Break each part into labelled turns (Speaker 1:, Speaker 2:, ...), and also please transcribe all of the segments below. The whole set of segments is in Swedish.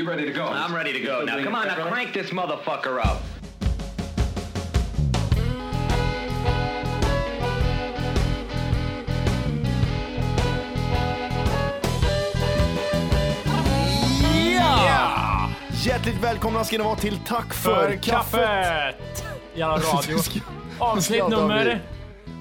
Speaker 1: You ready to go?
Speaker 2: I'm ready to go. Now, come on, now crank this motherfucker up.
Speaker 3: Hjärtligt välkomna ska ni vara till Tack för,
Speaker 4: För
Speaker 3: kaffet!
Speaker 4: kaffet! Jävla radio. Avsnitt nummer...
Speaker 3: bli?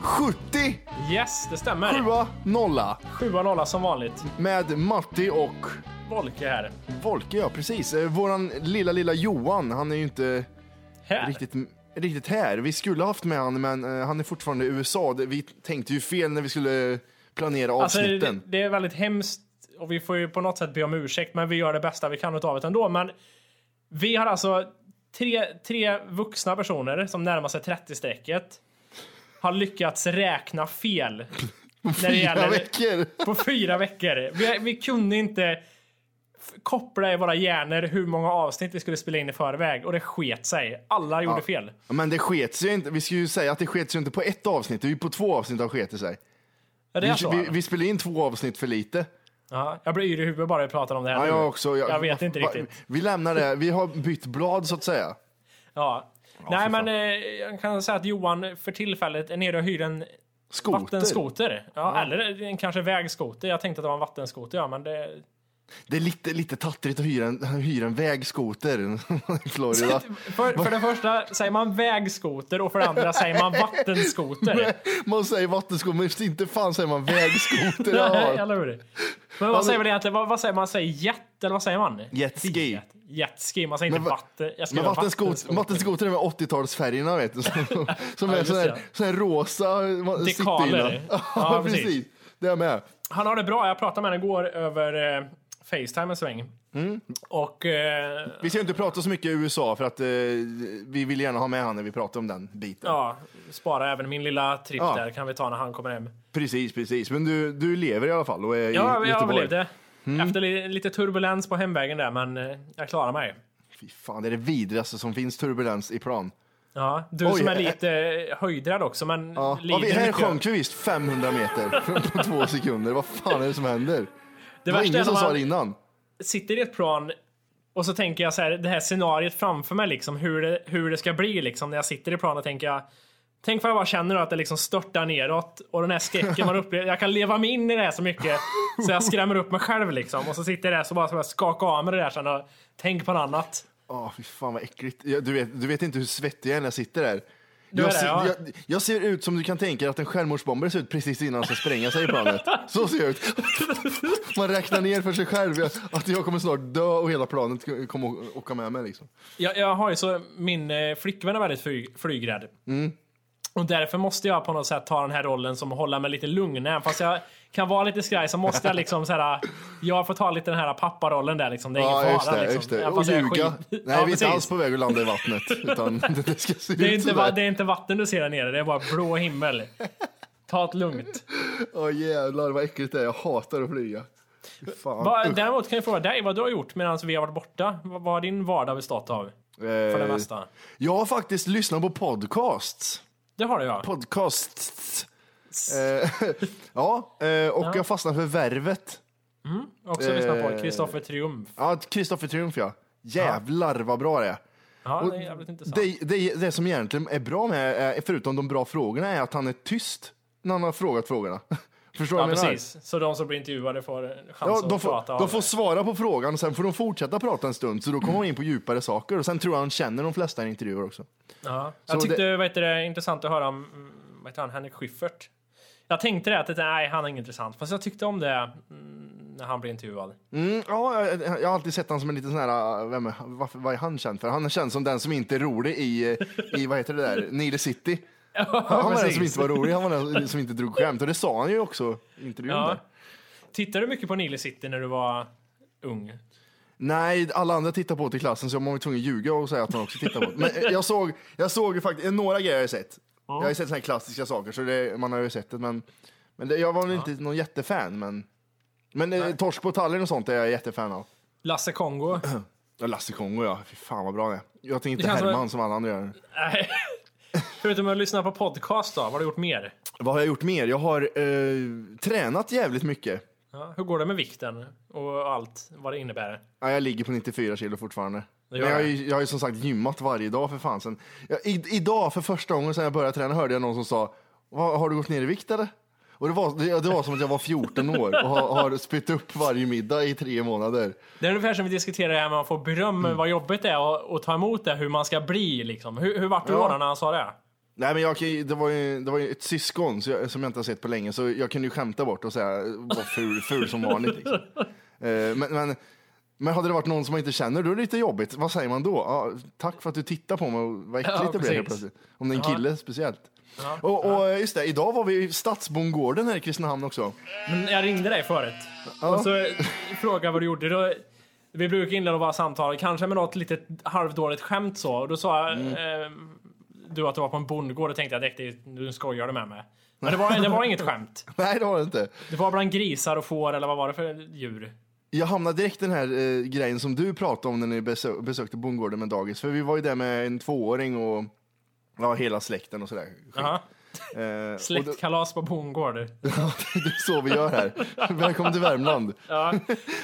Speaker 3: 70!
Speaker 4: Yes, det stämmer.
Speaker 3: 7 nolla
Speaker 4: 7 nolla som vanligt.
Speaker 3: med Matti och
Speaker 4: Volke här.
Speaker 3: Volke, ja precis. Eh, Våran lilla, lilla Johan, han är ju inte
Speaker 4: Här.
Speaker 3: riktigt, riktigt här. Vi skulle haft med han, men eh, han är fortfarande i USA. Vi tänkte ju fel när vi skulle planera
Speaker 4: Alltså, det,
Speaker 3: avsnitten.
Speaker 4: det är väldigt hemskt och vi får ju på något sätt be om ursäkt, men vi gör det bästa vi kan utav det ändå. Men vi har alltså tre, tre vuxna personer som närmar sig 30-strecket har lyckats räkna fel. det
Speaker 3: Fyra
Speaker 4: gäller-
Speaker 3: veckor!
Speaker 4: På fyra veckor. Vi, vi kunde inte koppla i våra hjärnor hur många avsnitt vi skulle spela in i förväg och det sket sig. Alla gjorde fel.
Speaker 3: Ja, Men det sket sig inte. Vi skulle ju säga att det sket sig inte på ett avsnitt, det är ju på två avsnitt har sket sig.
Speaker 4: Ja,
Speaker 3: Vi, vi, vi spelade in två avsnitt för lite.
Speaker 4: Ja, jag blir yr i huvudet bara jag pratar om det här
Speaker 3: Ja, jag också.
Speaker 4: Jag vet inte riktigt.
Speaker 3: Vi lämnar det. Vi har bytt blad så att säga.
Speaker 4: Ja. Nej, men eh, jag kan säga att Johan för tillfället är nere och hyr en
Speaker 3: Skoter.
Speaker 4: vattenskoter. Ja, Eller en kanske vägskoter. Jag tänkte att det var en vattenskoter, ja, men det...
Speaker 3: Det är lite, lite tattrigt att hyra en, hyra en vägskoter i Florida.
Speaker 4: För, för det första säger man vägskoter och för det andra säger man vattenskoter.
Speaker 3: Man säger vattenskoter, men inte fan säger man vägskoter.
Speaker 4: Nej, eller hur? Men vad säger man egentligen? Vad, vad säger man? Säger jet, eller vad säger man?
Speaker 3: Jetski.
Speaker 4: Jet, jetski, man säger inte
Speaker 3: Men va-
Speaker 4: vatten. Jag
Speaker 3: Men vattenskoter, vattenskoter är med 80-talsfärgerna vet du. Som, som
Speaker 4: Ja,
Speaker 3: är sån här,
Speaker 4: det.
Speaker 3: sån här rosa
Speaker 4: Dekaler. Ja, precis.
Speaker 3: Det är med.
Speaker 4: Han har det bra. Jag pratade med honom igår över eh, Facetime en sväng.
Speaker 3: Mm.
Speaker 4: Och... Eh,
Speaker 3: Vi ska inte prata så mycket i USA för att eh, vi vill gärna ha med han när vi pratar om den biten.
Speaker 4: ja, spara även min lilla tripp
Speaker 3: Ja.
Speaker 4: där kan vi ta när han kommer hem.
Speaker 3: Precis, precis. Men du, du lever i alla fall och är i
Speaker 4: Ja, jag
Speaker 3: Göteborg.
Speaker 4: överlevde.
Speaker 3: Mm.
Speaker 4: Efter li- lite turbulens på hemvägen där, men eh, jag klarar mig.
Speaker 3: Fy fan, det är det vidrigaste som finns, turbulens i plan.
Speaker 4: Ja, du
Speaker 3: Oj,
Speaker 4: som är lite eh, höjdrädd också, men
Speaker 3: Ja.
Speaker 4: lider
Speaker 3: Ja, vi, här
Speaker 4: mycket.
Speaker 3: sjönk vi visst 500 meter på två sekunder. Vad fan är det som händer? Det var
Speaker 4: värsta är
Speaker 3: ingen som sa det innan.
Speaker 4: sitter i ett plan och så tänker jag så här, det här scenariet framför mig liksom, hur det, hur det ska bli liksom när jag sitter i planet tänker jag Tänk vad jag bara känner då att det liksom störtar neråt och den här skräcken man upplever. Jag kan leva mig in i det här så mycket så jag skrämmer upp mig själv liksom. Och så sitter jag där så bara så jag skakar av mig det där sen och tänk på något annat.
Speaker 3: Åh, fy fan vad äckligt. Du, vet, du vet inte hur svettig jag är när jag sitter där.
Speaker 4: Du
Speaker 3: Jag
Speaker 4: det,
Speaker 3: ser,
Speaker 4: ja.
Speaker 3: jag, jag ser ut som du kan tänka dig att en självmordsbombare ser ut precis innan han ska spränga sig i planet. Så ser jag ut. Man räknar ner för sig själv att jag kommer snart dö och hela planet kommer åka med mig. Liksom.
Speaker 4: Jag, jag har ju så, min eh, flickvän är väldigt flyg, flygrädd. Och därför måste jag på något sätt ta den här rollen som hålla mig lite lugn. Även fast jag kan vara lite skraj så måste jag liksom så här. Jag får ta lite den här papparollen där liksom. Det är ingen
Speaker 3: Ja,
Speaker 4: fara
Speaker 3: just det.
Speaker 4: liksom.
Speaker 3: Just det. Och ljuga. Nej,
Speaker 4: Ja,
Speaker 3: vi är inte
Speaker 4: precis.
Speaker 3: alls på väg att landa i vattnet. Utan det ska se
Speaker 4: Det är,
Speaker 3: ut
Speaker 4: inte, va- det är inte vatten du ser där nere, det är bara blå himmel. Ta det lugnt.
Speaker 3: Åh jävlar vad äckligt det är. Jag hatar att flyga. Fan.
Speaker 4: Va, däremot kan jag fråga dig vad du har gjort medan vi har varit borta. Vad vad har din vardag bestått av? För det
Speaker 3: Eh,
Speaker 4: mesta.
Speaker 3: Jag har faktiskt lyssnat på podcasts.
Speaker 4: Det har du ja.
Speaker 3: Podcasts. Eh, ja, eh, och jag fastnade för Värvet.
Speaker 4: Också lyssnat på
Speaker 3: eh,
Speaker 4: Kristoffer Triumf.
Speaker 3: Ja, Kristoffer Triumf ja. Jävlar vad bra det är.
Speaker 4: Ja,
Speaker 3: Och
Speaker 4: det är jävligt intressant.
Speaker 3: Det, det, det som egentligen är bra med, eh, förutom de bra frågorna, är att han är tyst när han har frågat frågorna. Förstår du
Speaker 4: Ja,
Speaker 3: vad jag menar?
Speaker 4: precis. Så de som blir intervjuade får en chans
Speaker 3: Ja,
Speaker 4: att
Speaker 3: de, får,
Speaker 4: prata.
Speaker 3: de får svara på frågan och sen får de fortsätta prata en stund. Så då kommer man in på djupare saker och sen tror jag han känner de flesta i intervjuer också.
Speaker 4: Ja. Jag tyckte
Speaker 3: det-
Speaker 4: det var det, intressant att höra om mm, vad heter han, Henrik Schyffert. Jag tänkte det, att det, nej, han är inget intressant. Fast jag tyckte om det mm, när han blev intervjuad.
Speaker 3: Mm, ja, jag, jag har alltid sett honom som en liten sån här, vem är, varför, vad är han känd för? Han är känd som den som inte är rolig i, i vad heter det där, Nile City. Han var den som inte var rolig, han var den som inte drog skämt. Och det sa han ju också i intervjun.
Speaker 4: Ja.
Speaker 3: där.
Speaker 4: Tittade du mycket på Nile City när du var ung?
Speaker 3: Nej, alla andra tittar på det i klassen så jag var tvungen att ljuga och säga att han också tittar på det. Men eh, jag såg, jag såg faktiskt, några grejer har jag sett. Jag har sett här klassiska saker så det, man har ju sett det men, men det, jag var väl inte någon jättefan men men eh, Torsk på Tallinn och sånt är jag jättefan av.
Speaker 4: Lasse Kongo?
Speaker 3: Ja, Lasse Kongo ja, fy fan vad bra det är. Jag tänker inte härma
Speaker 4: som-
Speaker 3: som alla andra gör.
Speaker 4: Nej. Förutom att lyssna på podcast då, vad har du gjort mer?
Speaker 3: Vad har jag gjort mer? Jag har eh, tränat jävligt mycket.
Speaker 4: Ja, hur går det med vikten och allt vad det innebär?
Speaker 3: Ja, jag ligger på 94 kilo fortfarande. Men jag, har ju- jag har ju som sagt gymmat varje dag för fan. Sen, jag, i, idag för första gången sedan jag började träna hörde jag någon som sa, "Vad, har du gått ner i vikt eller? Och det var, det, var som att jag var 14 år och har, har spytt upp varje middag i tre månader.
Speaker 4: Det är ungefär som vi diskuterade det här med att få beröm,
Speaker 3: Mm.
Speaker 4: vad jobbigt det är att, ta emot det, hur man ska bli liksom. Hur, hur vart du
Speaker 3: Ja.
Speaker 4: då när han sa det?
Speaker 3: Nej men jag, det, var ju, det var ju ett syskon jag, som jag inte har sett på länge så jag kunde ju skämta bort och säga var ful, ful som vanligt. Liksom. Eh, men, men, men hade det varit någon som man inte känner då är det lite jobbigt. Vad säger man då? Ja, tack för att du tittar på mig vad äckligt
Speaker 4: Ja,
Speaker 3: det blev helt plötsligt. Om det är en kille speciellt. Och, och just det, idag var vi i Stadsbondgården här i Kristinehamn också.
Speaker 4: Men jag ringde dig förut och så frågade vad du gjorde. Då, vi brukar inleda våra samtal, kanske med något litet halvdåligt skämt så. Och då sa
Speaker 3: Mm.
Speaker 4: eh, du att du var på en bondgård och tänkte jag direkt, nu skojar du med mig. Men det var, det var inget skämt.
Speaker 3: Nej det var det inte.
Speaker 4: Det var bland grisar och får eller vad var det för djur?
Speaker 3: Jag hamnade direkt i den här eh, grejen som du pratade om när ni besö besökte bondgården med dagis. För vi var ju där med en tvååring och ja, hela släkten och sådär.
Speaker 4: Aha.
Speaker 3: Eh,
Speaker 4: Släktkalas på bondgård.
Speaker 3: Ja, det är så vi gör här. Välkommen till Värmland.
Speaker 4: Ja.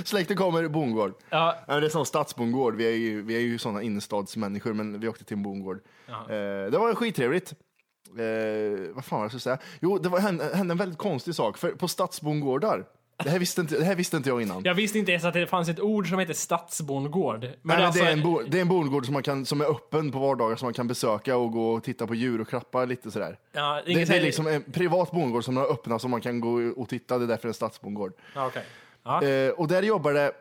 Speaker 3: Släkten kommer, bondgård.
Speaker 4: Ja,
Speaker 3: det är som stadsbondgård. Vi är ju, vi är ju sådana innerstadsmänniskor, men vi åkte till en bondgård. Eh, det var skittrevligt. Eh, vad fan var det jag skulle säga? Jo, det var, hände, hände en väldigt konstig sak. För på stadsbondgårdar, det här visste inte, det här visste inte jag innan.
Speaker 4: Jag visste inte ens att det fanns ett ord som heter stadsbondgård. Men
Speaker 3: Nej,
Speaker 4: alltså-
Speaker 3: det, är en bo, det är en bondgård som, man kan, som är öppen på vardagar som man kan besöka och gå och titta på djur och klappa lite sådär.
Speaker 4: Ja,
Speaker 3: Det, det är liksom en privat bondgård som är öppna som man kan gå och titta. Det är därför det är en stadsbondgård.
Speaker 4: Ja. Ja.
Speaker 3: Eh, och där jobbar det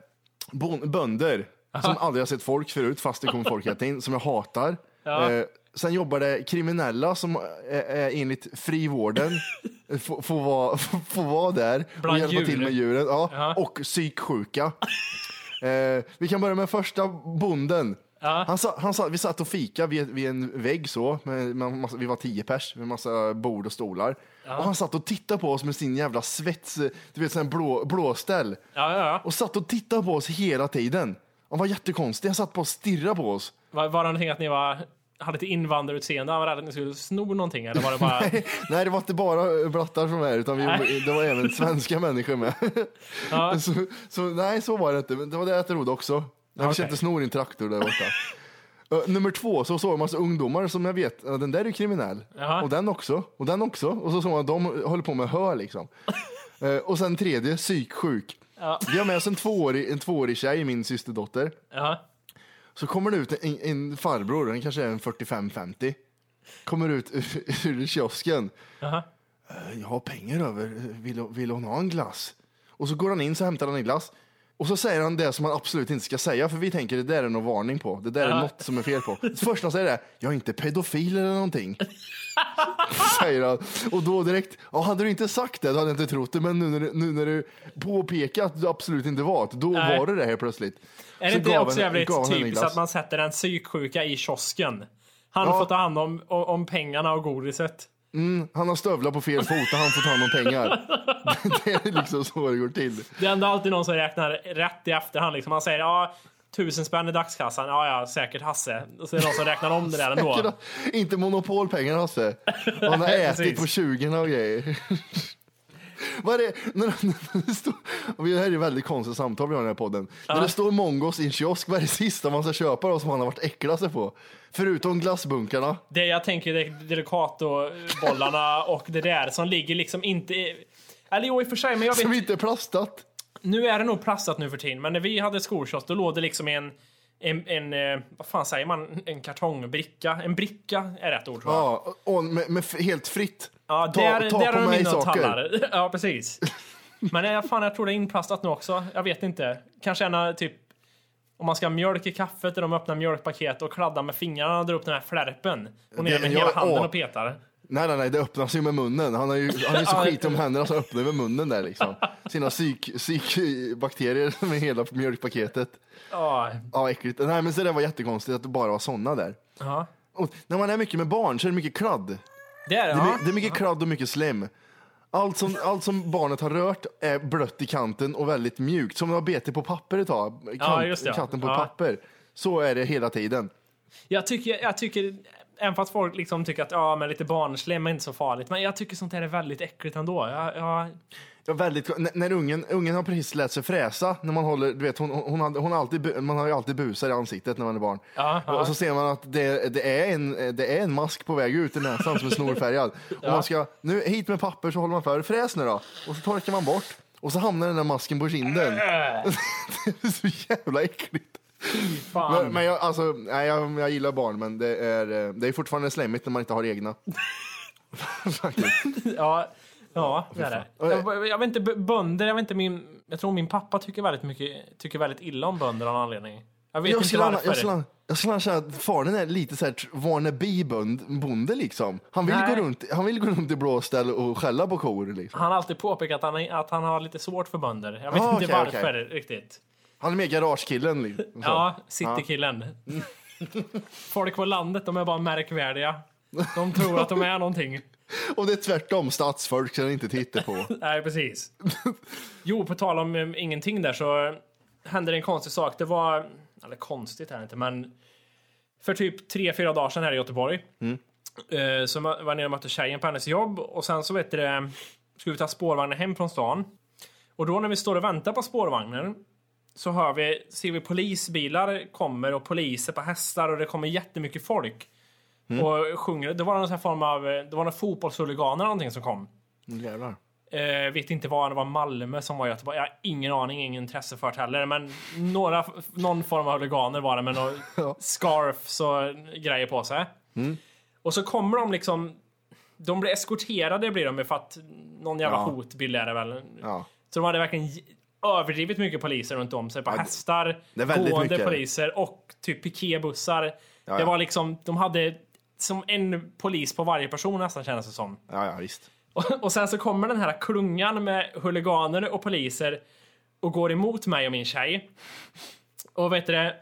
Speaker 3: bon- bönder som aldrig har sett folk förut, fast det kommer folk hela tiden, som jag hatar.
Speaker 4: Ja.
Speaker 3: Eh, sen jobbar det kriminella som är, är enligt frivården får, får, vara, får vara där
Speaker 4: Bland
Speaker 3: och hjälpa
Speaker 4: djur.
Speaker 3: till med djuren. Ja,
Speaker 4: Ja.
Speaker 3: Och psyksjuka. Eh, vi kan börja med första bonden.
Speaker 4: Ja.
Speaker 3: Han sa, han sa, vi satt och fika vid, vid en vägg så, med, med massa, vi var tio pers med massa bord och stolar. Och han satt och tittade på oss med sin jävla svets, du vet sån här blå, blåställ.
Speaker 4: Ja, ja, ja.
Speaker 3: Och satt och tittade på oss hela tiden. Han var jättekonstig, han satt på och stirrade på oss.
Speaker 4: Var, var det någonting att ni var, hade ett invandrarutseende? Han var rädd att ni skulle sno någonting? Eller var det bara...
Speaker 3: Nej, det var inte bara blattar som var här, utan vi, det var även svenska människor med.
Speaker 4: Ja.
Speaker 3: Så, så nej, så var det inte. Men det var det jag trodde också. Jag
Speaker 4: Okej.
Speaker 3: köpte snor i en traktor där borta. Uh, nummer två, så såg jag en massa ungdomar som jag vet, den där är ju kriminell.
Speaker 4: Jaha.
Speaker 3: Och den också, och den också. Och så såg man att de håller på med hö liksom. Uh, och sen tredje, psyksjuk.
Speaker 4: Ja.
Speaker 3: Vi har med oss en tvåårig, en tvåårig tjej, min systerdotter.
Speaker 4: Ja.
Speaker 3: Så kommer det ut en, en farbror, han kanske är en 45-50. Kommer ut ur, ur kiosken.
Speaker 4: Jaha.
Speaker 3: "Eh, Jag har pengar över, vill, vill hon ha en glass? Och så går han in så hämtar han en glass. Och så säger han det som han absolut inte ska säga, för vi tänker det där är någon varning på. Det där är något som är fel på. Det första han säger är, jag är inte pedofil eller någonting. säger han. Och då direkt, ja, hade du inte sagt det, då hade jag inte trott det. Men nu när du, nu när du påpekar att du absolut inte var det, då
Speaker 4: Nej.
Speaker 3: var det det här plötsligt.
Speaker 4: Är det
Speaker 3: Så
Speaker 4: inte
Speaker 3: gav
Speaker 4: också jävligt typiskt att man sätter en psyksjuka i kiosken? Han
Speaker 3: Ja.
Speaker 4: får ta hand om, om pengarna och godiset.
Speaker 3: Han har stövlar på fel fot och han får ta hand om pengar. det är liksom så det går till.
Speaker 4: Det är ändå alltid någon som räknar rätt i efterhand. Liksom. Man säger ja, tusen spänn i dagskassan. Ja, ja, säkert Hasse. Och så är det någon som räknar om det där ändå.
Speaker 3: Inte monopolpengar Hasse. Han har ätit på 20 och grejer. Vad är det? När, när det står, det här är väldigt konstigt samtal vi har i den här podden. När det står mongos i en kiosk, vad är det sista man ska köpa då som han har varit äckla sig på? Förutom glassbunkarna.
Speaker 4: Det jag tänker är Delicato-bollarna och det där som ligger liksom inte... i- Eller jo, i och för sig, men jag vet
Speaker 3: Som inte är plastat.
Speaker 4: Nu är det nog plastat nu för tiden, men när vi hade skokiosk då låg det liksom i en, en, en eh, vad fan säger man, en kartongbricka. En bricka är rätt ord tror jag.
Speaker 3: Ja, och med, med helt fritt.
Speaker 4: Ja,
Speaker 3: ta
Speaker 4: där,
Speaker 3: ta
Speaker 4: där
Speaker 3: på
Speaker 4: de
Speaker 3: mig saker.
Speaker 4: tallar. Ja, precis. Men eh, fan, jag tror det är inplastat nu också. Jag vet inte. Kanske en av, typ om man ska ha mjölk i kaffet och de öppnar mjölkpaket och kladdar med fingrarna och drar upp den här flärpen och ner med
Speaker 3: ja,
Speaker 4: hela handen och petar.
Speaker 3: Nej, nej, nej, det öppnas ju med munnen. Han har ju, han är ju så skit om händerna så öppnar med munnen där liksom. Sina psyk, psykbakterier med hela mjölkpaketet.
Speaker 4: Ja,
Speaker 3: Ja, äckligt. Nej, men så det var jättekonstigt att det bara var såna där.
Speaker 4: ja.
Speaker 3: Och när man är mycket med barn så är det mycket kladd.
Speaker 4: Det är det,
Speaker 3: Det är,
Speaker 4: ja.
Speaker 3: my- det är mycket kladd och mycket slem. Allt som, allt som barnet har rört är blött i kanten och väldigt mjukt. Som att ha bete på papper ett tag. Kant,
Speaker 4: Ja, just det, ja.
Speaker 3: Katten på
Speaker 4: Ja.
Speaker 3: papper. Så är det hela tiden.
Speaker 4: Jag tycker, jag tycker även fast folk liksom tycker att ja, men lite barnslig inte så farligt. Men jag tycker sånt här är väldigt äckligt ändå. Jag, jag,
Speaker 3: Ja, väldigt, när, när ungen, ungen har precis lärt sig fräsa, när man håller, du vet, hon, hon, hon har alltid, man har ju alltid busar i ansiktet när man är barn.
Speaker 4: Ja, ja.
Speaker 3: Och så ser man att det, det, är en, det är en mask på väg ut i näsan som är snorfärgad. Och man ska, nu hit med papper så håller man för, fräs nu då. Och så torkar man bort. Och så hamnar den där masken på kinden. det är så jävla äckligt. Men, men jag, alltså, nej, jag, jag gillar barn, men det är, eh, det är fortfarande slemmigt när man inte har egna.
Speaker 4: Ja, ja det är det. Jag, jag vet inte, bönder, jag vet inte, min, jag tror min pappa tycker väldigt mycket, tycker väldigt illa om bönder av någon anledning. Jag vet
Speaker 3: Jag
Speaker 4: inte varför.
Speaker 3: jag, skulle, jag skulle säga att fadern är lite såhär wannabe-bonde liksom. Han vill,
Speaker 4: Nej.
Speaker 3: gå runt, han vill gå runt i blåställ och skälla på kor. Liksom.
Speaker 4: Han har alltid påpekat att han, att han har lite svårt för bönder. Jag vet
Speaker 3: Ah,
Speaker 4: inte
Speaker 3: okej,
Speaker 4: varför
Speaker 3: okej.
Speaker 4: riktigt.
Speaker 3: Han är mer garagekillen. Liksom.
Speaker 4: Ja, citykillen. Folk på landet, de är bara märkvärdiga. De tror att de är någonting.
Speaker 3: Och det är tvärtom, stadsfolk ska inte titta på.
Speaker 4: Nej, precis. Jo, på tal om um, ingenting där så hände det en konstig sak. Det var, eller konstigt är det inte, men för typ tre, fyra dagar sedan här i Göteborg eh, så var jag nere och mötte tjejen på hennes jobb och sen så vet du skulle vi ta spårvagnen hem från stan. Och då när vi står och väntar på spårvagnen så hör vi, ser vi polisbilar kommer och poliser på hästar och det kommer jättemycket folk. Och sjunger. Det var någon form av, det var några fotbollshuliganer eller någonting som kom.
Speaker 3: Jävlar.
Speaker 4: Eh, vet inte vad, det var Malmö som var i Göteborg. Jag har ingen aning, ingen intresse för det heller. Men några, någon form av huliganer var det med några scarfs och grejer på sig. Och så kommer de liksom... De blir eskorterade blir de för att någon jävla
Speaker 3: Ja.
Speaker 4: hotbild är det väl.
Speaker 3: Ja.
Speaker 4: Så de hade verkligen överdrivet mycket poliser runt om sig på hästar,
Speaker 3: det är väldigt
Speaker 4: gående
Speaker 3: mycket.
Speaker 4: poliser och typ piketbussar. Det
Speaker 3: ja.
Speaker 4: var liksom, de hade som en polis på varje person nästan kändes det som.
Speaker 3: Ja, ja, visst.
Speaker 4: Och, och sen så kommer den här klungan med huliganer och poliser och går emot mig och min tjej. Och vet du det,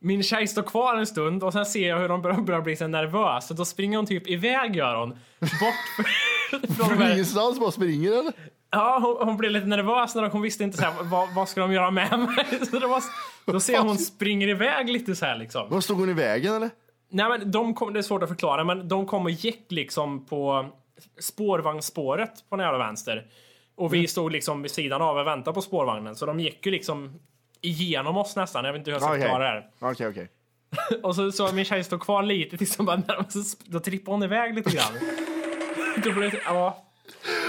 Speaker 4: min tjej står kvar en stund och sen ser jag hur hon börjar, bli så nervös. Och då springer hon typ iväg gör hon. Bort från
Speaker 3: ingenstans bara springer eller?
Speaker 4: Ja, hon, hon blev lite nervös när hon visste inte så här, vad, vad ska de göra med mig. Så det var, då ser jag hon springer iväg lite så här liksom.
Speaker 3: Vad stod hon i vägen eller?
Speaker 4: Nej men de kom, det är svårt att förklara, men de kom och gick liksom på spårvagnsspåret på den jävla vänster. Och vi stod liksom vid sidan av och väntade på spårvagnen, så de gick ju liksom igenom oss nästan. Jag vet inte hur jag ska
Speaker 3: Okej.
Speaker 4: förklara det här.
Speaker 3: Okej, okej.
Speaker 4: Och så, så min tjej stod kvar lite tills hon bara då trippade hon iväg lite grann. Då blev det, ja.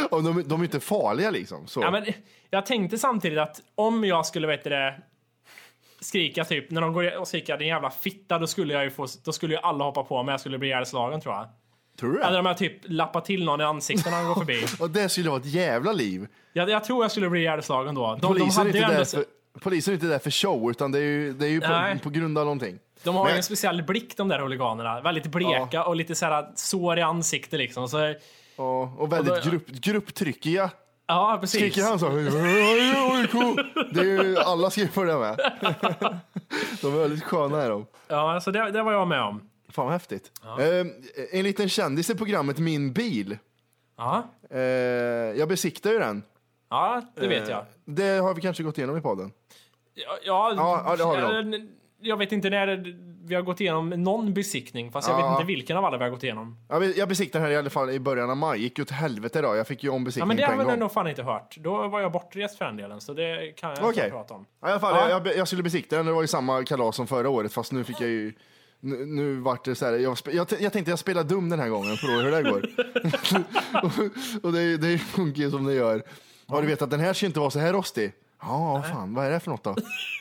Speaker 3: Och de, de är inte farliga liksom. Så.
Speaker 4: Ja, men jag tänkte samtidigt att om jag skulle vet det, skrika typ, när de går och skriker din jävla fitta, då skulle jag ju få, då skulle ju alla hoppa på mig, jag skulle bli ihjälslagen tror jag.
Speaker 3: Tror du
Speaker 4: Eller om jag typ lappar till någon i ansiktet när han går förbi.
Speaker 3: Och det skulle vara ett jävla liv.
Speaker 4: Jag, jag tror jag skulle bli ihjälslagen då. De, de,
Speaker 3: Polisen, är
Speaker 4: hade
Speaker 3: inte där för, polisen är inte där för show, utan det är ju, det är ju på, på grund av någonting.
Speaker 4: de har ju
Speaker 3: Men-
Speaker 4: en speciell blick de där huliganerna. Väldigt bleka och lite så här sår i ansiktet liksom. Så,
Speaker 3: Och, och väldigt
Speaker 4: Och då-
Speaker 3: grupp, grupptryckiga.
Speaker 4: ja, precis.
Speaker 3: Skriker han så? "Oj, Det är ju, alla skriver det med. De är väldigt sköna är de.
Speaker 4: Ja, så det, det var jag med om.
Speaker 3: Fan vad häftigt. Eh, en liten kändis i programmet Min bil.
Speaker 4: Ja,
Speaker 3: Eh, jag besiktar ju den.
Speaker 4: ja det vet
Speaker 3: Eh,
Speaker 4: jag.
Speaker 3: Det har vi kanske gått igenom i podden.
Speaker 4: Ja, ja,
Speaker 3: Ja, ja, det har vi
Speaker 4: jag, jag vet inte när vi har gått igenom någon besiktning, fast jag
Speaker 3: Ja.
Speaker 4: vet inte vilken av alla vi har gått igenom.
Speaker 3: Jag, jag besiktade här i alla fall i början av maj. Gick ju till helvete då. Jag fick ju om
Speaker 4: Ja,
Speaker 3: besiktning
Speaker 4: men det
Speaker 3: på
Speaker 4: har
Speaker 3: en gång.
Speaker 4: nog fan inte hört. Då var jag bortrest för den delen, så det kan jag
Speaker 3: Okej.
Speaker 4: inte prata om.
Speaker 3: Ja, I alla fall,
Speaker 4: Ja.
Speaker 3: jag, jag, jag skulle besikta den. Det var ju samma kalas som förra året, fast nu fick jag ju... Nu, nu vart det så här, jag, jag, jag tänkte jag spelar dum den här gången, prova hur det går. och, och det, det funkar ju som det gör. Ja, du vet att den här ska inte vara så här rostig. Ja, vad fan, vad är det för något då?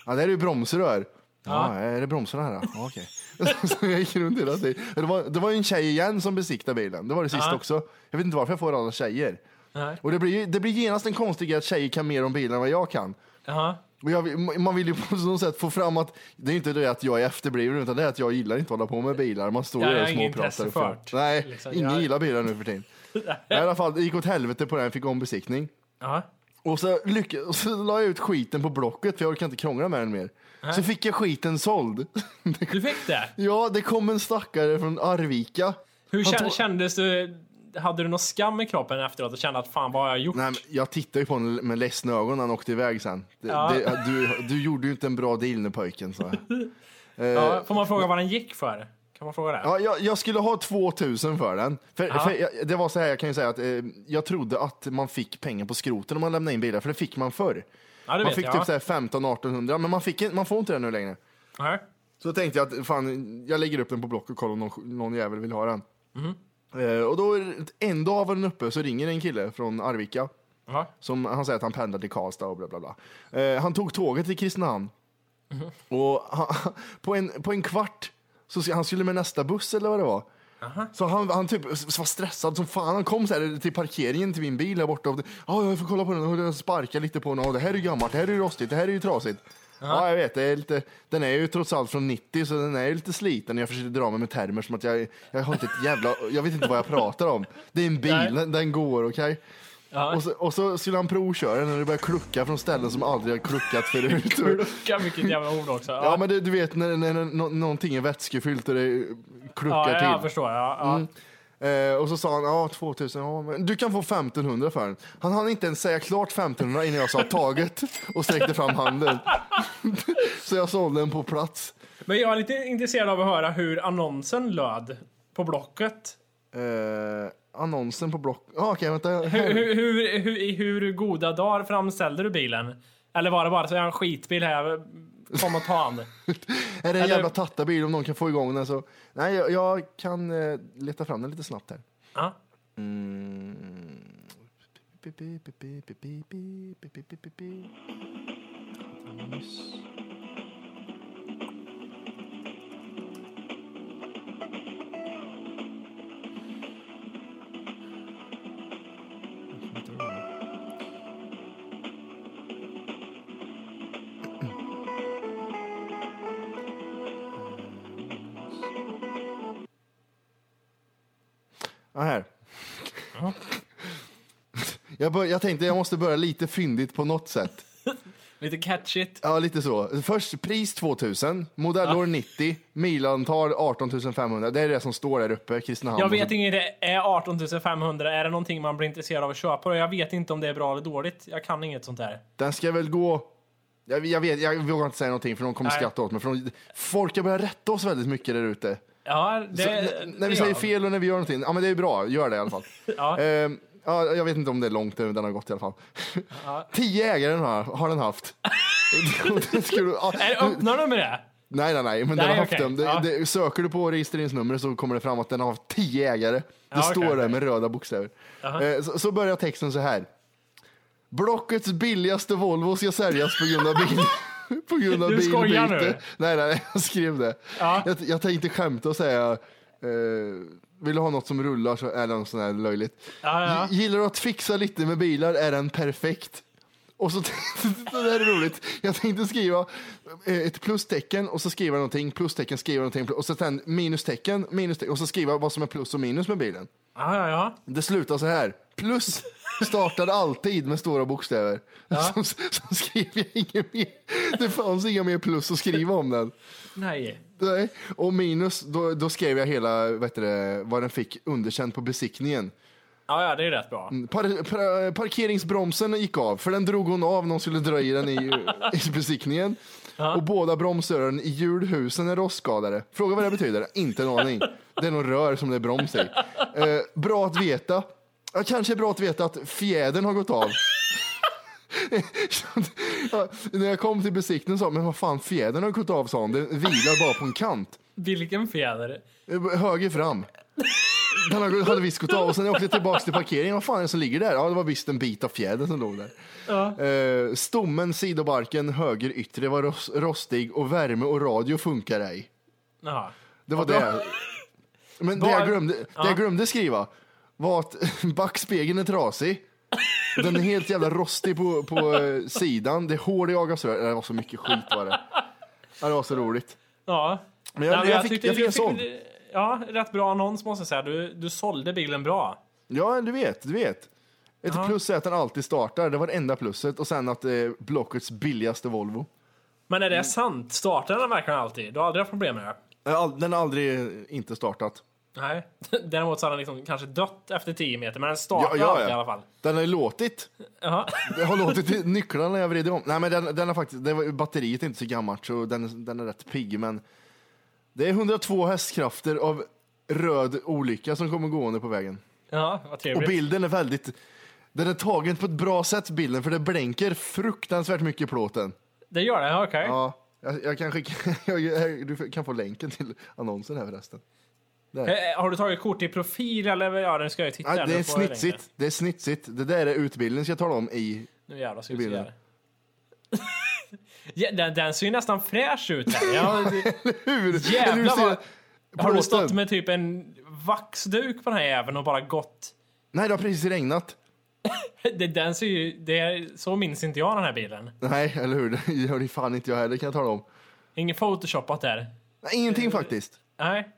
Speaker 3: Ja, det är ju bromsrör. Ja, är det bromsarna här då? Ja, okej. så jag gick runt hela tiden. Det var, det var en tjej igen som besiktade bilen. Det var det sista
Speaker 4: Ja.
Speaker 3: också. Jag vet inte varför jag får alla tjejer.
Speaker 4: Nej.
Speaker 3: Och det blir, det blir genast en konstig grej att tjejer kan mer om bilar än vad jag kan.
Speaker 4: Jaha.
Speaker 3: Och jag, vill- man vill ju på något sätt få fram att det är inte det att jag är efterbliven utan det är att jag gillar inte att hålla på med bilar. Man står
Speaker 4: Ja,
Speaker 3: där
Speaker 4: jag
Speaker 3: och
Speaker 4: har ingen
Speaker 3: småpratar.
Speaker 4: intresse
Speaker 3: och
Speaker 4: för
Speaker 3: fram. Nej,
Speaker 4: liksom,
Speaker 3: ingen
Speaker 4: jag-
Speaker 3: gillar bilar nu för tiden. I alla fall, det gick åt helvete på den, fick om besiktning.
Speaker 4: Ja.
Speaker 3: Och så, lyck- och så la jag ut skiten på Blocket för jag orkar inte krångla med den mer. Så fick jag skiten såld.
Speaker 4: Du fick det?
Speaker 3: ja, det kom en stackare från Arvika.
Speaker 4: Hur
Speaker 3: Han tog-
Speaker 4: kändes du? Hade du någon skam i kroppen efteråt och kände att fan vad har jag gjort?
Speaker 3: Nej, men jag tittade ju på honom med ledsna ögon när han åkte iväg sen. Det,
Speaker 4: Ja.
Speaker 3: det, du, du gjorde ju inte en bra deal nu pojken, så.
Speaker 4: Ja, får man fråga vad den gick för? Kan man fråga det?
Speaker 3: Ja, jag, jag skulle ha 2000 för den. För, för jag, det var så här, jag kan ju säga att eh, jag trodde att man fick pengar på skroten om man lämnade in bilar, för det fick man förr.
Speaker 4: Ja,
Speaker 3: Man fick
Speaker 4: jag.
Speaker 3: typ så här 15-1800, men man, fick, man får inte det nu längre.
Speaker 4: Nej.
Speaker 3: Så tänkte jag att fan, jag lägger upp den på Block och kollar om någon, någon jävel vill ha den.
Speaker 4: Mhm.
Speaker 3: Eh, och då, en dag var den uppe så ringer en kille från Arvika.
Speaker 4: Ja.
Speaker 3: Som, han säger att han pendlar till Karlstad och bla bla bla. Eh, han tog tåget till Kristinehamn. Och han, på, en, på en kvart, så han skulle med nästa buss eller vad det var. Så han, han typ var stressad som fan. Han kom så här till parkeringen till min bil där borta. Ja, jag får kolla på den. Och jag sparkar lite på den. Och det här är ju gammalt, det här är ju rostigt, det här är ju trasigt. Ja, jag vet. Det är lite, den är ju trots allt från 90 så den är ju lite sliten. Jag försöker dra mig med termer som att jag, jag har inte ett jävla... Jag vet inte vad jag pratar om. Det är en bil, den, den går, okej?
Speaker 4: Ja.
Speaker 3: Och, så, och så skulle han provköra och det började klucka från ställen som aldrig har kluckat förut.
Speaker 4: Lucka, vilket jävla ord också.
Speaker 3: Ja, men du, du vet när, när, nå- någonting är vätskefyllt och det kluckar
Speaker 4: ja, jag
Speaker 3: till. Mm.
Speaker 4: förstår. Ja, ja.
Speaker 3: Eh, och så sa han, ja 2000, ja, men du kan få 1500 för den. Han hann inte ens säga klart 1500 innan jag sa taget och sträckte fram handen. så jag sålde den på plats.
Speaker 4: Men jag är lite intresserad av att höra hur annonsen löd på Blocket.
Speaker 3: Eh, annonsen på Block... Ah, Okej, vänta.
Speaker 4: Hur, hur, hur, hur, hur goda dagar framställde du bilen? Eller var det bara så jag har en skitbil här, kom och ta den?
Speaker 3: Är det en
Speaker 4: Eller-
Speaker 3: jävla tattabil om någon kan få igång den så... Nej, jag, jag kan eh, leta fram den lite snabbt här.
Speaker 4: Ja.
Speaker 3: Mm. Ja, här. Jag, bör, jag tänkte jag måste börja lite fyndigt på något sätt.
Speaker 4: Lite catchigt.
Speaker 3: Ja, lite så. Först pris 2000, modellår 90, milantal 18 500. Det är det som står där uppe, Kristinehamn.
Speaker 4: Jag vet inte, det är 18 500. Är det någonting man blir intresserad av att köpa? Jag vet inte om det är bra eller dåligt. Jag kan inget sånt där.
Speaker 3: Den ska väl gå... Jag, jag, vet, jag vågar inte säga någonting för de kommer
Speaker 4: Nej.
Speaker 3: skratta åt mig. För de, folk har börjat rätta oss väldigt mycket där ute.
Speaker 4: Ja, det...
Speaker 3: Så, när vi säger fel och när vi gör någonting, ja men det är bra, gör det i alla fall.
Speaker 4: Ja.
Speaker 3: Ehm, ja, jag vet inte om det är långt den har gått i alla fall. Tio ägare har, har den haft. Skulle, ja,
Speaker 4: Är det, öppnar de med det?
Speaker 3: Nej, nej, nej, men den
Speaker 4: Nej,
Speaker 3: har haft
Speaker 4: okej.
Speaker 3: dem. Det,
Speaker 4: Ja.
Speaker 3: det, söker du på registreringsnumret så kommer det fram att den har haft tio ägare. Det
Speaker 4: Ja,
Speaker 3: står där
Speaker 4: okej.
Speaker 3: med röda bokstäver. Eh, så, så börjar texten så här. Blockets billigaste Volvo ska säljas på grund av bil. På grund av
Speaker 4: Du skojar
Speaker 3: bilbyte.
Speaker 4: nu?
Speaker 3: Nej, nej, jag skrev det.
Speaker 4: Ja.
Speaker 3: Jag, jag tänkte skämta och säga eh, vill du ha något som rullar så är det något sånt här löjligt.
Speaker 4: Ja, ja.
Speaker 3: Gillar du att fixa lite med bilar är den perfekt. Och så, det där är roligt. Jag tänkte skriva eh, ett plustecken och så skriva någonting, plustecken, skriva någonting och så sen minustecken, minustecken och så skriva vad som är plus och minus med bilen.
Speaker 4: Ja, ja, ja.
Speaker 3: Det slutar så här. Plus startade alltid med stora bokstäver. Så, så skrev jag inget mer. Det fanns inga mer plus att skriva om den.
Speaker 4: Nej.
Speaker 3: Nej. Och minus, då, då skrev jag hela, vet du, vad den fick underkänt på besiktningen.
Speaker 4: Ja, ja, det är rätt bra.
Speaker 3: Par, par, parkeringsbromsen gick av, för den drog hon av när hon skulle dra i den i, i besiktningen. Och båda bromsrören i hjulhusen är rostskadade. Fråga vad det betyder? Inte en aning. Det är någon rör som det är broms i. Eh, bra att veta. Ja, kanske är bra att veta att fjädern har gått av. ja, när jag kom till besiktningen sa jag, men vad fan, fjädern har gått av sa hon. Den vilar bara på en kant.
Speaker 4: Vilken fjäder.
Speaker 3: Höger fram. Den har- hade visst gått av och sen när jag åkte tillbaka till parkeringen, vad fan är det som ligger där? Ja, det var visst en bit av fjädern som låg där. Eh, stommen, sidobarken, höger yttre var ros- rostig och värme och radio funkar ej.
Speaker 4: Ja.
Speaker 3: Det var det. Men det jag, glömde, det jag glömde skriva var att backspegeln är trasig. Den är helt jävla rostig på, på eh, sidan. Det är hål i avgasröret. Det var så mycket skit var det. Ja, det var så roligt.
Speaker 4: Ja.
Speaker 3: Men jag,
Speaker 4: Nej,
Speaker 3: jag, fick,
Speaker 4: tyckte
Speaker 3: jag fick en sån.
Speaker 4: Ja, rätt bra annons måste jag säga. Du, du sålde bilen bra.
Speaker 3: Ja, du vet, du vet. Ett
Speaker 4: Ja.
Speaker 3: plus är att den alltid startar, det var det enda plusset. Och sen att det är Blockets billigaste Volvo.
Speaker 4: Men är det sant? Startar den verkligen alltid? Du har aldrig haft problem med det?
Speaker 3: Den har aldrig inte startat.
Speaker 4: Nej. Däremot så har den liksom kanske dött efter 10 meter, men den startar
Speaker 3: Ja, ja, ja.
Speaker 4: i alla fall.
Speaker 3: Den har ju låtit. Det har låtit nycklarna när jag vrider om. Nej, men den, den har faktiskt, det var, batteriet är inte så gammalt så den, den är rätt pigg. Men Det är 102 hästkrafter av röd olycka som kommer gående på vägen.
Speaker 4: Ja, vad
Speaker 3: Och
Speaker 4: trevligt.
Speaker 3: bilden är väldigt, den är tagen på ett bra sätt bilden för det blänker fruktansvärt mycket i plåten.
Speaker 4: Det gör det, okej.
Speaker 3: Ja, jag, jag kan skicka, jag, du kan få länken till annonsen här förresten. Där.
Speaker 4: Eh, Har du tagit kort i profil eller? Ja, den ska jag titta.
Speaker 3: Nej, det är snitsigt, det är snitsigt. Det där är utbildningen ska jag tala om i,
Speaker 4: Nu jävlar ska vi ja, den, den ser ju nästan fräsch ut här. Ja,
Speaker 3: hur?
Speaker 4: Jävlar
Speaker 3: Hur
Speaker 4: vad- har du stått med typ en vaxduk på den här jäveln och bara gått?
Speaker 3: Nej, det har precis regnat.
Speaker 4: Det, den ser ju, det, är- så minns inte jag den här bilen.
Speaker 3: Nej, eller hur? Det gör det fan inte jag heller kan jag tala om.
Speaker 4: Inget photoshopat där.
Speaker 3: Nej, ingenting faktiskt.
Speaker 4: Nej.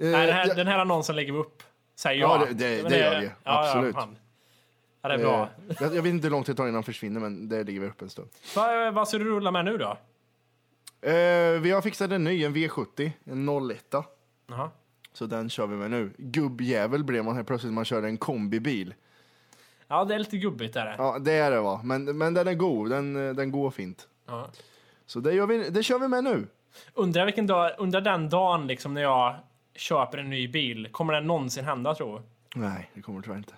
Speaker 3: Eh,
Speaker 4: Nej den, här,
Speaker 3: jag-
Speaker 4: den här annonsen lägger vi upp. Säger
Speaker 3: Ja,
Speaker 4: jag.
Speaker 3: det- det-
Speaker 4: Men
Speaker 3: det gör vi. Absolut.
Speaker 4: Ja, ja, det är bra.
Speaker 3: eh, jag, jag vet inte hur långt det tar innan han försvinner, men det ligger vi uppe en stund.
Speaker 4: Vad, vad ska du rulla med nu då?
Speaker 3: Eh, vi har fixat en ny, en V70, en 01.
Speaker 4: Jaha.
Speaker 3: Så den kör vi med nu. Gubbjävel blev man här plötsligt, man körde en kombibil.
Speaker 4: Ja, det är lite gubbigt är det.
Speaker 3: Ja, det är det va. Men, men den är god, den, den går fint.
Speaker 4: Ja.
Speaker 3: Så det, gör vi, det kör vi med nu.
Speaker 4: Undrar vilken dag, under den dagen liksom när jag köper en ny bil, kommer det någonsin hända tror du?
Speaker 3: Nej, det kommer tyvärr inte.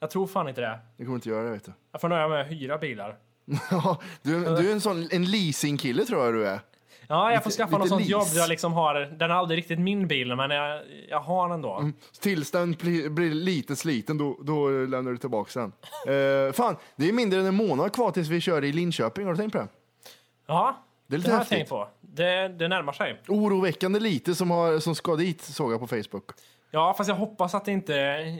Speaker 4: Jag tror fan inte det.
Speaker 3: Det kommer inte göra det vet du.
Speaker 4: Jag får nöja mig med att hyra bilar.
Speaker 3: Du, du är en sån en leasingkille tror jag du är.
Speaker 4: Ja, jag får
Speaker 3: Lite-
Speaker 4: skaffa något sånt
Speaker 3: lease.
Speaker 4: jobb där jag liksom har, den är aldrig riktigt min bil, men jag, jag har den ändå.
Speaker 3: Tills den blir, blir lite sliten, då, då lämnar du tillbaka den. Eh, fan, det är mindre än en månad kvar tills vi kör i Linköping, har du tänkt på det?
Speaker 4: Ja,
Speaker 3: Det är
Speaker 4: det
Speaker 3: lite
Speaker 4: har jag
Speaker 3: häftigt.
Speaker 4: tänkt på. Det, det närmar sig.
Speaker 3: Oroväckande lite som, har, som ska dit, såg jag på Facebook.
Speaker 4: Ja, fast jag hoppas att det inte,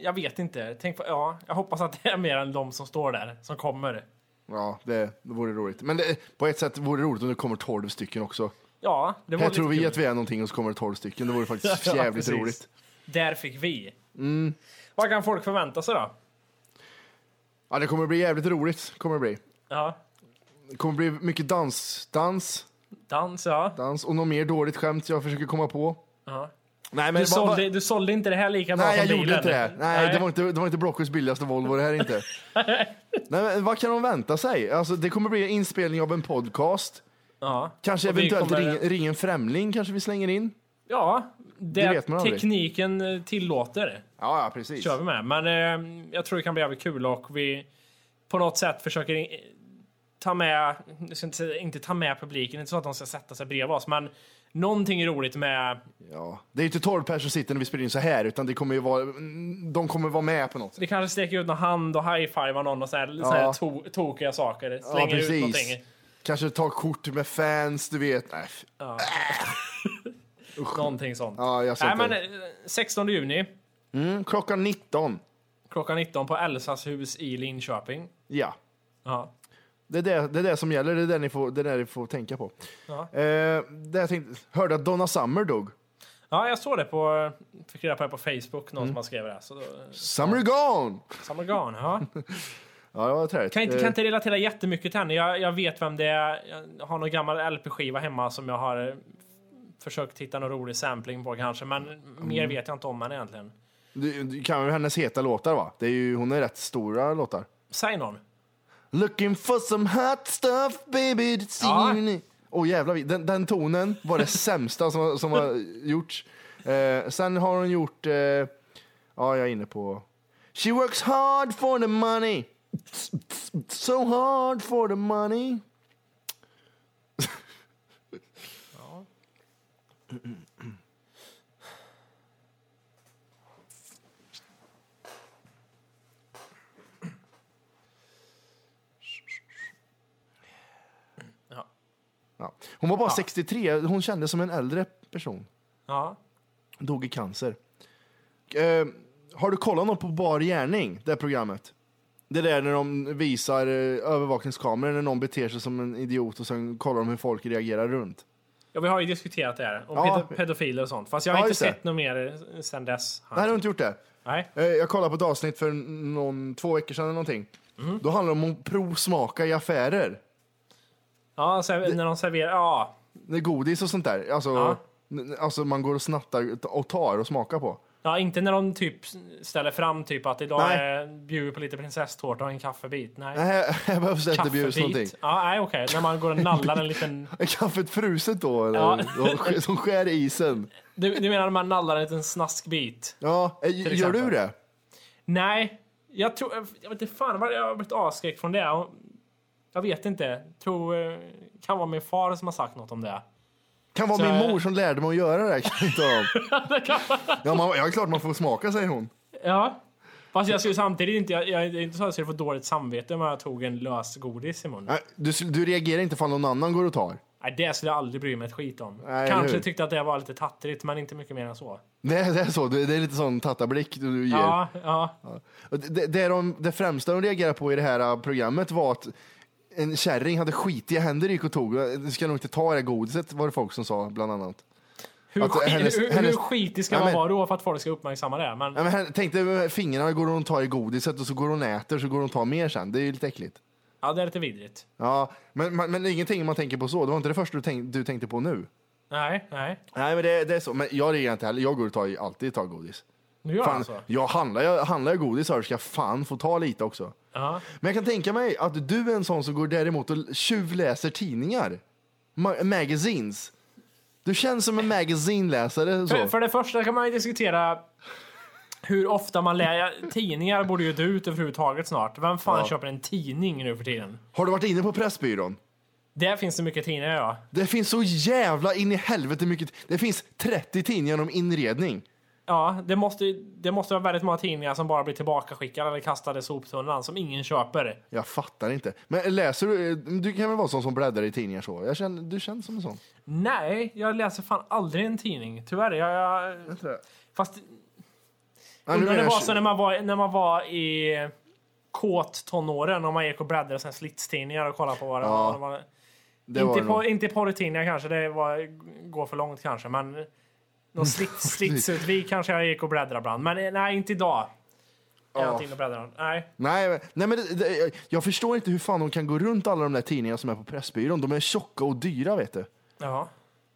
Speaker 4: jag vet inte. Tänk på, ja, jag hoppas att det är mer än de som står där, som kommer.
Speaker 3: Ja, det, det vore roligt. Men det, på ett sätt vore det roligt om det kommer 12 stycken också.
Speaker 4: Ja, det var
Speaker 3: Här
Speaker 4: lite
Speaker 3: tror vi
Speaker 4: kul.
Speaker 3: att vi är någonting och så kommer det 12 stycken. Det vore faktiskt
Speaker 4: Ja,
Speaker 3: jävligt
Speaker 4: precis.
Speaker 3: roligt.
Speaker 4: Där fick vi.
Speaker 3: Mm.
Speaker 4: Vad kan folk förvänta sig då?
Speaker 3: Ja, det kommer bli jävligt roligt. Kommer det bli.
Speaker 4: Ja,
Speaker 3: Det kommer bli mycket dans, dans,
Speaker 4: dans ja.
Speaker 3: dans och något mer dåligt skämt jag försöker komma på.
Speaker 4: ja.
Speaker 3: Nej, men
Speaker 4: Du, sålde, du sålde inte det här lika bra
Speaker 3: Nej, jag
Speaker 4: som
Speaker 3: gjorde
Speaker 4: bilen.
Speaker 3: inte det. Nej, Det, var inte, det var inte Blockos billigaste Volvo det här inte. Nej, men vad kan de vänta sig? Alltså, det kommer bli en inspelning av en podcast.
Speaker 4: Ja.
Speaker 3: Kanske eventuellt
Speaker 4: kommer-
Speaker 3: ring, ring en främling kanske vi slänger in.
Speaker 4: Ja, det,
Speaker 3: vet man aldrig.
Speaker 4: tekniken eh, tillåter
Speaker 3: Ja, ja precis.
Speaker 4: kör vi med. Men eh, jag tror det kan bli jävligt kul och vi på något sätt försöker ta med, jag ska inte, inte ta med publiken, inte så att de ska sätta sig bredvid oss, men någonting roligt med,
Speaker 3: Ja. Det är ju inte 12 personer som sitter när vi spelar in så här, utan det kommer ju vara, de kommer vara med på något sätt.
Speaker 4: vi kanske sträcker ut någon hand och high-fivar någon och så här, så här
Speaker 3: Ja.
Speaker 4: to, tokiga saker.
Speaker 3: Ja,
Speaker 4: Slänger ut
Speaker 3: precis.
Speaker 4: någonting.
Speaker 3: Kanske ta kort med fans, du vet. Nej, f-
Speaker 4: Någonting sånt.
Speaker 3: Ja, jag
Speaker 4: Nej, men
Speaker 3: det.
Speaker 4: eh, 16 juni,
Speaker 3: Mm, klockan 19.
Speaker 4: klockan 19 på Elsas hus i Linköping.
Speaker 3: Ja.
Speaker 4: Ja.
Speaker 3: Det är det, det är det som gäller, det är det ni får, det är det ni får tänka på.
Speaker 4: Ja.
Speaker 3: Eh, det jag tänkte, hörde att Donna Summer dog.
Speaker 4: Ja, jag såg det på, fick reda på det på Facebook,
Speaker 3: Mm.
Speaker 4: någon som har skrivit det. Så då,
Speaker 3: Summer gone!
Speaker 4: Summer Gone, ja.
Speaker 3: Ja, det var träligt.
Speaker 4: Kan inte,
Speaker 3: Eh,
Speaker 4: kan inte relatera jättemycket till henne. Jag, jag vet vem det är. Jag har någon gammal LP-skiva hemma som jag har eh, försökt hitta någon rolig sampling på kanske, men
Speaker 3: Mm.
Speaker 4: mer vet jag inte om henne egentligen.
Speaker 3: du, du kan väl hennes heta låtar va? Det är ju, hon är rätt stora låtar.
Speaker 4: Säg någon.
Speaker 3: Looking for some hot stuff baby
Speaker 4: Ja.
Speaker 3: Åh jävlar, vi- den, den tonen var det sämsta som, som har gjorts. Eh, sen har hon gjort, eh, ja jag är inne på She works hard for the money. So hard for the money.
Speaker 4: Ja.
Speaker 3: Ja. Hon var bara 63, hon kändes som en äldre person.
Speaker 4: Ja.
Speaker 3: Dog i cancer. Eh, har du kollat något på Bar gärning, det programmet? Det där när de visar eh, övervakningskameror när någon beter sig som en idiot och sen kollar de hur folk reagerar runt.
Speaker 4: ja, vi har ju diskuterat det här. Om
Speaker 3: Ja.
Speaker 4: pedo- pedofiler och sånt. Fast jag har
Speaker 3: Ja,
Speaker 4: inte sett något mer sen dess.
Speaker 3: Nej, har du inte gjort det?
Speaker 4: Nej.
Speaker 3: Eh, jag kollade på ett avsnitt för någon, två veckor sedan eller någonting.
Speaker 4: Mhm.
Speaker 3: Då handlar det om att provsmaka i affärer.
Speaker 4: Ja, så när de serverar... Ja.
Speaker 3: Det är godis och sånt där. Alltså,
Speaker 4: Ja.
Speaker 3: alltså man går och snattar och tar och smakar på.
Speaker 4: Ja, inte när de typ ställer fram typ att idag
Speaker 3: Nej.
Speaker 4: är bjuder på lite prinsesstårta och en kaffebit. Nej.
Speaker 3: Nej, här behövs det inte bjudas någonting.
Speaker 4: Kaffebit. Ja, nej okej. När man går och nallar en liten...
Speaker 3: Är kaffet fruset då eller?
Speaker 4: Ja.
Speaker 3: De Som skär isen.
Speaker 4: Du, du menar när man nallar en liten snaskbit?
Speaker 3: Ja, eh, gör du det?
Speaker 4: Nej, jag tror... Jag vet inte fan vad jag har blivit avskräckt från det. Jag vet inte. Tror... eh, Kan vara min far som har sagt något om det.
Speaker 3: Kan vara
Speaker 4: Så-
Speaker 3: min mor som lärde mig att göra det. Kan inte av. Ja, man, ja, klart man får smaka säger hon.
Speaker 4: Ja. Fast jag skulle samtidigt inte... Jag, jag, det inte så att jag skulle få dåligt samvete om jag tog en lös godis i munnen.
Speaker 3: Nej, Du, du reagerar inte ifall någon annan går och tar.
Speaker 4: Nej, det skulle jag aldrig bry mig ett skit om.
Speaker 3: Nej,
Speaker 4: Kanske
Speaker 3: hur?
Speaker 4: tyckte att det var lite tattrigt, men inte mycket mer än så.
Speaker 3: Det, är- det är så, det det är lite sån tattablick du ger.
Speaker 4: Ja, ja.
Speaker 3: Och Det, det, de, det främsta de reagerade på i det här äh, programmet var att en kärring hade skitiga händer gick och tog. Du ska nog inte ta det godiset var det folk som sa bland annat.
Speaker 4: Hur,
Speaker 3: Att
Speaker 4: skit,
Speaker 3: hennes-
Speaker 4: hur,
Speaker 3: hennes-
Speaker 4: hur skitig ska
Speaker 3: Ja,
Speaker 4: man vara då för att folk ska uppmärksamma det? Men,
Speaker 3: Ja, men tänk dig fingrarna går hon och tar i godiset och så går hon och äter så går hon och tar mer sen. Det är ju lite äckligt.
Speaker 4: ja, det är lite vidrigt.
Speaker 3: Ja, men, men, men ingenting man tänker på så. Det var inte det första du, tänk, du tänkte på nu.
Speaker 4: Nej, nej.
Speaker 3: Nej, men det, det är så. Men jag reagerar inte heller. Jag går och tar alltid tar godis.
Speaker 4: Nu gör
Speaker 3: Fan,
Speaker 4: han så.
Speaker 3: jag handlar, jag handlar jag godis så ska jag fan få ta lite också.
Speaker 4: Ja.
Speaker 3: Men jag kan tänka mig att du är en sån som går däremot och tjuvläser tidningar. Ma- magazines. Du känns som en magazinläsare.
Speaker 4: För, för det första kan man ju diskutera hur ofta man läser. Tidningar borde ju dö ut överhuvudtaget snart. Vem fan
Speaker 3: Ja.
Speaker 4: köper en tidning nu för tiden?
Speaker 3: Har du varit inne på Pressbyrån?
Speaker 4: Där finns det mycket tidningar ja.
Speaker 3: Det finns så jävla in i helvete mycket. Det finns 30 tidningar om inredning.
Speaker 4: Ja, det måste, det måste vara väldigt många tidningar som bara blir tillbakaskickade eller kastade i soptunnan som ingen köper.
Speaker 3: Jag fattar inte. Men läser du? Du kan väl vara sån som bläddrar i tidningar så? Jag känner, du känns som en sån.
Speaker 4: Nej, jag läser fan aldrig en tidning. Tyvärr. Jag, jag, fast
Speaker 3: nu
Speaker 4: undrar det var så när man var, när man var i kåt tonåren och man gick och bläddrade här slitstidningar och kollade på vad det
Speaker 3: Ja,
Speaker 4: var. Var
Speaker 3: det var
Speaker 4: inte,
Speaker 3: det
Speaker 4: på,
Speaker 3: nog.
Speaker 4: inte porrtidningar kanske, det var, går för långt kanske. Men någon slit, slitsutvik kanske jag gick och bläddrade ibland. Men eh, nej, inte idag.
Speaker 3: Ja.
Speaker 4: Nej.
Speaker 3: Nej, nej men det, det, jag- förstår inte hur fan de kan gå runt alla de där tidningarna som är på Pressbyrån. De är tjocka och dyra vet du.
Speaker 4: Ja.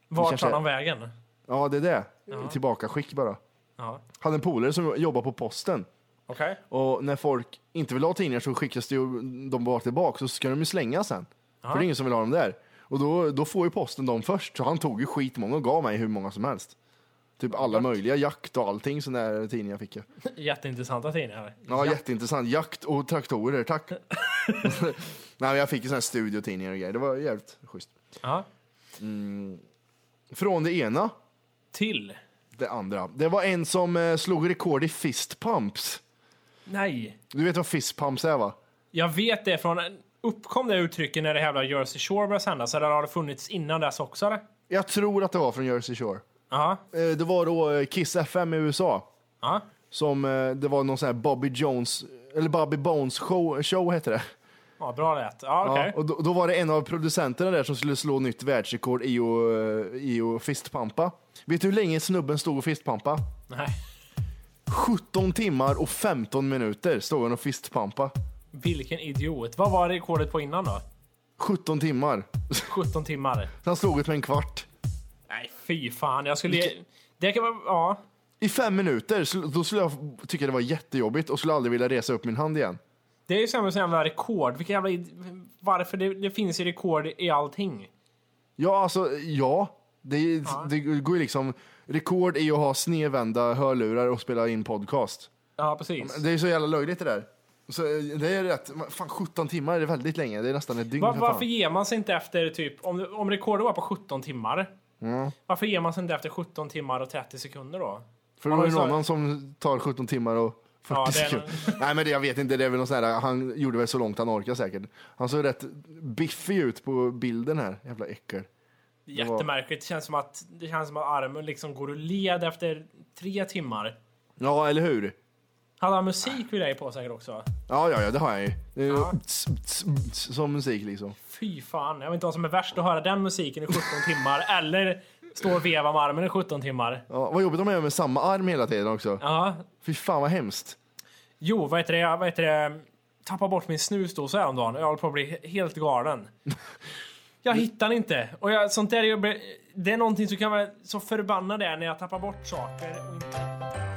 Speaker 4: Vart tar de vägen?
Speaker 3: Ja, det är det. Tillbaka skick bara.
Speaker 4: Ja.
Speaker 3: Hade en polare som jobbar på posten.
Speaker 4: Okej.
Speaker 3: Och när folk inte vill ha tidningar så skickas det ju de bara tillbaka så ska de ju slänga sen. För det är ingen som vill ha dem där. Och då, då får ju posten dem först. Så han tog ju skitmånga och gav mig hur många som helst. Typ alla möjliga, jakt och allting sådana där tidningar fick jag.
Speaker 4: Jätteintressanta tidningar.
Speaker 3: Ja, jätteintressant. Jakt och traktorer, tack. Nej, men jag fick ju sådana här studiotidningar och grejer. Det var jävligt schysst.
Speaker 4: Ja.
Speaker 3: Från det ena,
Speaker 4: Till.
Speaker 3: det andra. Det var en som eh, slog rekord i fist pumps.
Speaker 4: Nej.
Speaker 3: Du vet vad fist pumps är va?
Speaker 4: Jag vet det från... Uppkom det uttrycket när det jävla Jersey Shore började sändas? Eller har det funnits innan dess också? Eller?
Speaker 3: Jag tror att det var från Jersey Shore.
Speaker 4: Ja.
Speaker 3: Eh, Det var då eh, Kiss FM i USA.
Speaker 4: Ja.
Speaker 3: Som, eh, det var någon sån här Bobby Jones, eller Bobby Bones show, show hette det.
Speaker 4: Ja, bra rätt. Ja, okej.
Speaker 3: Ja, och då, då var det en av producenterna där som skulle slå nytt världsrekord i att, i att fistpampa. Vet du hur länge snubben stod och fistpampa?
Speaker 4: Nej.
Speaker 3: 17 timmar och 15 minuter stod han och fistpampa.
Speaker 4: Vilken idiot. Vad var rekordet på innan då?
Speaker 3: 17 timmar.
Speaker 4: 17 timmar.
Speaker 3: Han slog det med en kvart.
Speaker 4: Nej, fy fan. Jag skulle... Det kan vara... Ja.
Speaker 3: I fem minuter, då skulle jag tycka det var jättejobbigt och skulle aldrig vilja resa upp min hand igen.
Speaker 4: Det är ju samma som jävla rekord. Vilka jävla... Varför? Det, det finns ju rekord i allting.
Speaker 3: Ja, alltså ja. Det, det går ju liksom rekord i att ha snedvända hörlurar och spela in podcast.
Speaker 4: Ja, precis.
Speaker 3: Det är så jävla löjligt det där. Så eh, det är rätt. Fan 17 timmar är väldigt länge. Det är nästan ett dygn.
Speaker 4: Va,
Speaker 3: för
Speaker 4: varför ger man sig inte efter typ... Om, om rekordet var på 17 timmar. Varför ger man sig inte efter 17 timmar och 30 sekunder då?
Speaker 3: För det var ju någon annan som tar 17 timmar och 40
Speaker 4: Ja,
Speaker 3: sekunder. Nej men det, jag vet inte, det är väl någon sån här, han gjorde väl så långt han orkar säkert. Han såg rätt biffig ut på bilden här, jävla äckel.
Speaker 4: Jättemärkligt. Det känns som att, det känns som att armen liksom går ur led efter tre timmar.
Speaker 3: Ja, eller hur?
Speaker 4: Hade han musik vid dig på säkert också?
Speaker 3: Ja, ja, ja, det har jag ju. Det är ju
Speaker 4: Ja.
Speaker 3: tss, tss, tss, som musik liksom.
Speaker 4: Fy fan. Jag vet inte vad som är värst att höra den musiken i 17 timmar eller stå och veva med armen i 17 timmar.
Speaker 3: Ja, vad jobbigt om man gör med samma arm hela tiden också.
Speaker 4: Ja.
Speaker 3: Fy fan vad hemskt.
Speaker 4: Jo, vad heter det? Jag vad heter det? Tappa bort min snusdosa häromdagen. Jag håller på att bli helt galen. Jag hittar den inte. Och jag, sånt där är, ju- det är någonting som kan vara så förbannad är när jag tappar bort saker och inte